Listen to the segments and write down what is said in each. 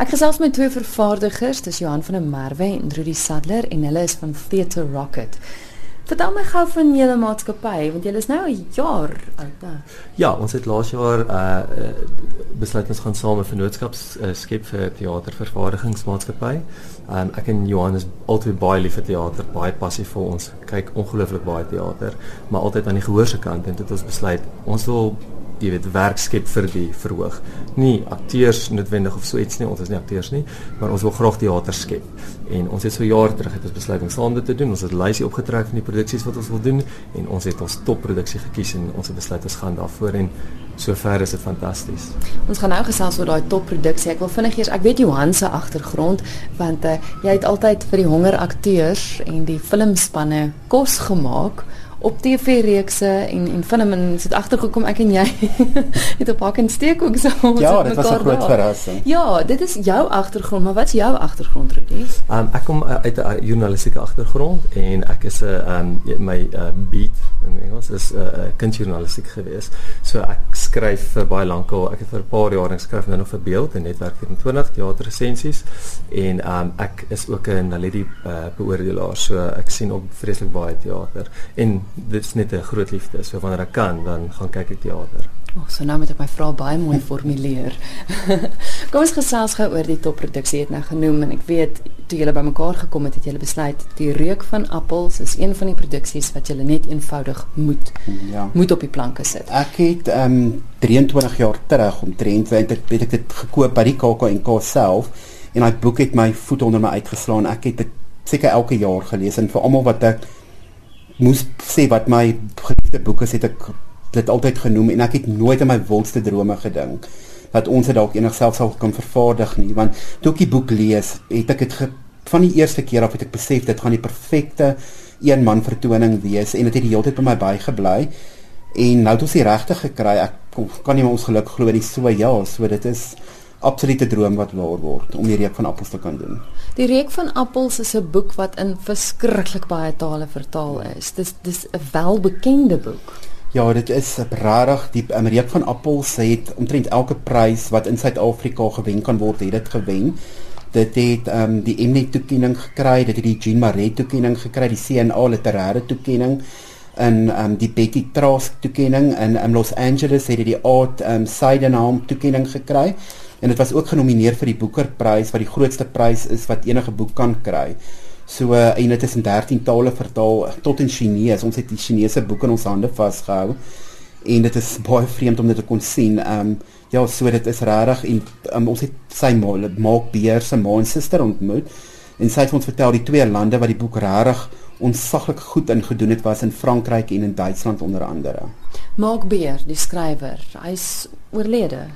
Ek gesels met twee vervaardigers, dis Johan van der Merwe en Rudy Sadler en hulle is van Theatre Rocket. Vertel my gou van julle maatskappy want julle is nou 'n jaar oud. Ja, ons het laas jaar uh besluit ons gaan saam 'n vennootskap uh, skep vir teatervervaardigingsmaatskappy. Um ek en Johan is altyd baie lief vir teater, baie passief vir ons. Kyk ongelooflik baie teater, maar altyd aan die gehoor se kant en dit ons besluit ons wil jy weet werk skep vir die verhoog. Nie akteurs noodwendig of so iets nie, ons is nie akteurs nie, maar ons wil graag teater skep. En ons het so jaar terug het ons besluit om saam dit te doen. Ons het 'n lysie opgetrek van die produksies wat ons wil doen en ons het ons topproduksie gekies en ons het besluit ons gaan daarvoor en sover is dit fantasties. Ons gaan nou gesels oor daai topproduksie. Ek wil vinnig eers, ek weet Johan se agtergrond want uh, jy het altyd vir die honger akteurs en die filmspanne kos gemaak op TV-reekse en en van hom het agtergekom ek en jy het op hak en steek ook so Ja, dit was 'n groot verrassing. Ja, dit is jou agtergrond, maar wat's jou agtergrond, Rudy? Um, ek kom uh, uit 'n journalistieke agtergrond en ek is 'n um, my uh, beat in Engels is 'n uh, kindjournalistiek gewees. So ek skryf vir baie lank al. Ek het vir 'n paar jaar lank skryf nou nog vir beeld en netwerk 24 teaterresensies en um, ek is ook 'n Naledi uh, beoordelaar. So ek sien op vreeslik baie teater en dit is net 'n groot liefde. So wanneer ek kan, dan gaan kyk ek teater. Oh, so nou moet ek my vrae baie mooi formuleer. Kom ons gesels gou oor die topproduksie het nou genoem en ek weet toe julle bymekaar gekom het, het julle besluit die reuk van appels is een van die produksies wat julle net eenvoudig moet ja. moet op die planke sit. Ek het ehm um, 23 jaar terug omtrent weet ek weet ek dit gekoop by die KAK&K self en daai boek het my voet onder my uitgeslaan. Ek het dit seker elke jaar gelees en vir almal wat ek moes sê wat my geliefde boeke is, het ek dit altyd genoem en ek het nooit in my wildste drome gedink dat ons dit dalk enigsins sou kan vervaardig nie want toe ek die boek lees, het ek dit van die eerste keer af het ek besef dit gaan die perfekte een man vertoning wees en dit het die hele tyd by my bygebly en nou het ons die regte gekry ek kan nie ons geluk glo nie so ja so dit is absolute droom wat waar word om die reek van appels te kan doen. Die reek van appels is 'n boek wat in verskriklik baie tale vertaal is. Dis dis 'n welbekende boek. Ja, dit is regtig die um, reek van appels het omtrent elke prys wat in Suid-Afrika gewen kan word, het dit gewen. Dit het ehm um, die Mnet toekenning gekry, dit het die Jean Marais toekenning gekry, die CNA literêre toekenning en ehm um, die Betty Trask toekenning in in Los Angeles het dit die Art ehm um, Sydenham toekenning gekry en dit was ook genomineer vir die Booker-prys wat die grootste prys is wat enige boek kan kry. So uh, en dit is in 13 tale vertaal tot in Chinese. Ons het die Chinese boek in ons hande vasgehou en dit is baie vreemd om dit te kon sien. Ehm um, ja, so dit is regtig en um, ons het sy maak beer se ma en suster ontmoet en sy het ons vertel die twee lande wat die boek regtig onsaglik goed ingedoen het was in Frankryk en in Duitsland onder andere. Mark Beer, die skrywer, hy's oorlede.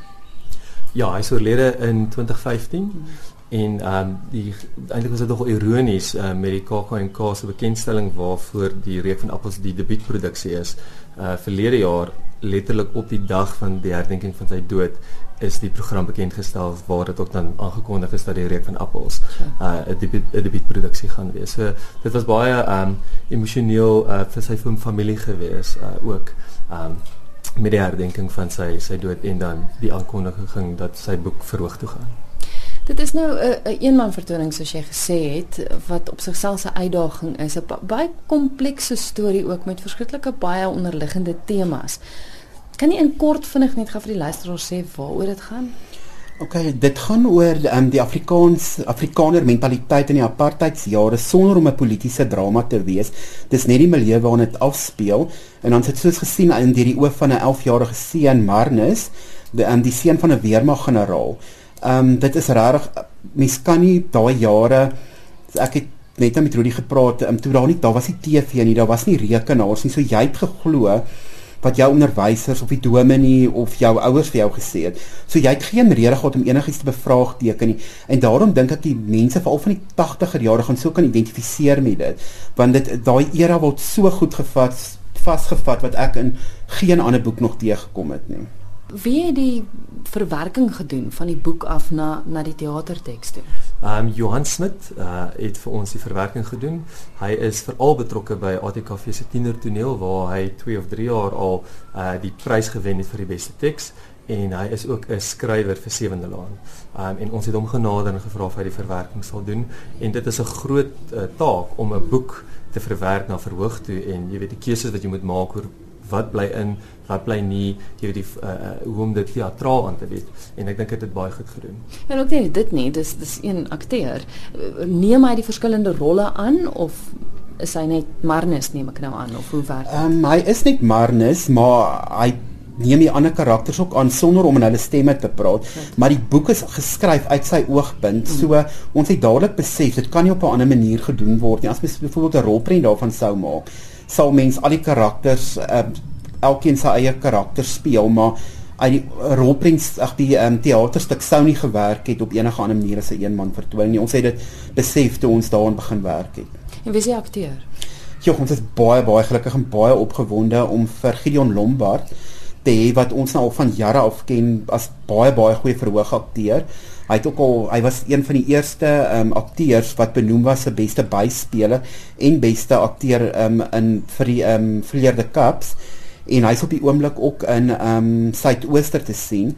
Ja, hy is oorlede in 2015 mm. En ehm um, die eintlik was dit nogal ironies uh, met die KAK&K se bekendstelling waarvoor die reek van appels die debuutproduksie is. Uh verlede jaar letterlik op die dag van die herdenking van sy dood is die program bekend gestel waar dit ook dan aangekondig is dat die reek van appels uh 'n debuut 'n debuutproduksie gaan wees. So dit was baie ehm um, emosioneel uh vir sy familie gewees uh ook ehm um, met die herdenking van sy sy dood en dan die aankondiging dat sy boek verhoog toe gaan. Dit is nou 'n uh, eenman vertoning soos jy gesê het wat op sigself 'n uitdaging is, 'n baie komplekse storie ook met verskriklike baie onderliggende temas. Kan jy in kort vinnig net gou vir die luisteraars sê waaroor dit gaan? OK, dit gaan oor um, die Afrikaans Afrikaner mentaliteit in die apartheidsjare sonder om 'n politieke drama te wees. Dis net die milieu waarin dit afspeel en dan sit soos gesien in deur die oë van 'n 11-jarige seun Marnus, die um, die seun van 'n weermaggeneraal. Ehm um, dit is regtig mens kan nie daai jare ek het net met Rudy gepraat, um, toe daar nie daar was nie TV nie, daar was nie rekenaars nie, so jy het geglo wat jou onderwysers of die dominee of jou ouers vir jou gesê het. So jy het geen rede gehad om enigiets te bevraagteken nie. En daarom dink ek die mense veral van die 80er jare gaan so kan identifiseer met dit, want dit daai era word so goed gevat vasgevat wat ek in geen ander boek nog teëgekom het nie. Wie het die verwerking gedoen van die boek af na na die teaterteks toe? Ehm um, Johan Smit uh, het vir ons die verwerking gedoen. Hy is veral betrokke by ATKV se tienertoneel waar hy 2 of 3 jaar al uh, die prys gewen het vir die beste teks en hy is ook 'n skrywer vir Sewende Laan. Um en ons het hom genader en gevra of hy die verwerking sal doen en dit is 'n groot uh, taak om 'n boek te verwerk na verhoog toe en jy weet die keuses wat jy moet maak oor wat bly in, wat bly nie, jy weet die uh, hoe om dit teatraal aan te bied en ek dink dit het baie goed gedoen. En ook nie dit nie, dis dis een akteur. Neem hy die verskillende rolle aan of is hy net Marnus neem ek nou aan of hoe werk dit? Ehm um, hy is net Marnus, maar hy neem die ander karakters ook aan sonder om in hulle stemme te praat. Ja. Maar die boek is geskryf uit sy oogpunt. Mm. So ons het dadelik besef dit kan nie op 'n ander manier gedoen word nie. As mens byvoorbeeld 'n rolprent daarvan sou maak, sal mens al die karakters ehm uh, elkeen sy eie karakter speel, maar uit die rolprent ag die um, teaterstuk sou nie gewerk het op enige ander manier as 'n een man vertoning nie. Ons het dit besef toe ons daaraan begin werk het. En wie is die akteur? Ja, ons is baie baie gelukkig en baie opgewonde om vir Gideon Lombard te hê wat ons nou al van jare af ken as baie baie goeie verhoogakteur. Hy het ook al hy was een van die eerste ehm um, akteurs wat benoem was as beste byspeler en beste akteur ehm um, in vir die ehm um, Verleerde Cups en hy's op die oomblik ook in ehm um, Suidooster te sien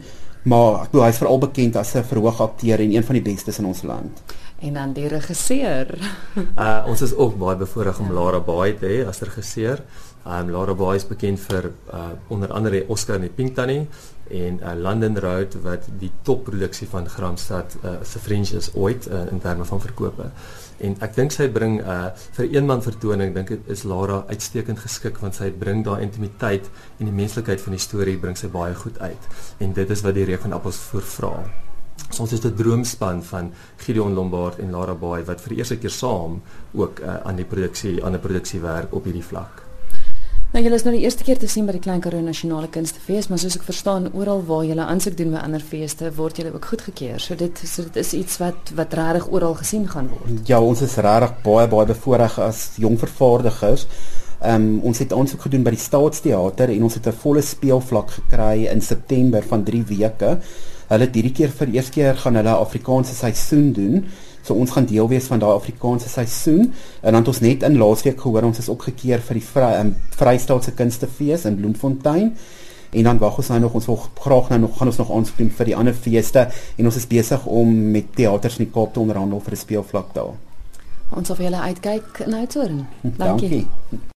maar ek bedoel hy's veral bekend as 'n verhoogakteur en een van die bestes in ons land en dan die regisseur. uh ons is ook baie bevoorreg om Lara Baai te hê as regisseur. Um Lara Baai is bekend vir uh onder andere Oscar en die Pink Tannie en uh, London Road wat die topproduksie van Gramstad uh, se French is ooit uh, in terme van verkope. En ek dink sy bring uh vir eenman vertoning dink ek is Lara uitstekend geskik want sy bring daai intimiteit en die menslikheid van die storie bring sy baie goed uit. En dit is wat die reek van appels voorvra. So ons is 'n droomspan van Gideon Lombard en Lara Baai wat vir die eerste keer saam ook uh, aan die produksie aan 'n produksie werk op hierdie vlak. Nou julle is nou die eerste keer te sien by die Klein Karoo Nasionale Kunstefees, maar soos ek verstaan, oral waar julle aansoek doen by ander feeste, word julle ook goedgekeur. So dit so dit is iets wat wat regtig oral gesien gaan word. Ja, ons is regtig baie baie bevoorreg as jong vervaardigers. Ehm um, ons het aansoek gedoen by die Staatsteater en ons het 'n volle speelvlak gekry in September van 3 weke. Hulle het hierdie keer vir eers keer gaan hulle Afrikaanse seisoen doen. So ons gaan deel wees van daai Afrikaanse seisoen. En dan het ons net in laasweek gehoor ons is ook gekeer vir die Vry, um, Vrystaatse Kunstefees in Bloemfontein. En dan wag ons nou nog ons wil graag nou nog gaan ons nog aanspreek vir die ander feeste en ons is besig om met teaters in die Kaap te onderhandel vir 'n speelvlak daar. Ons sal vir julle uitkyk na Oudtshoorn. Dankie. Dankie.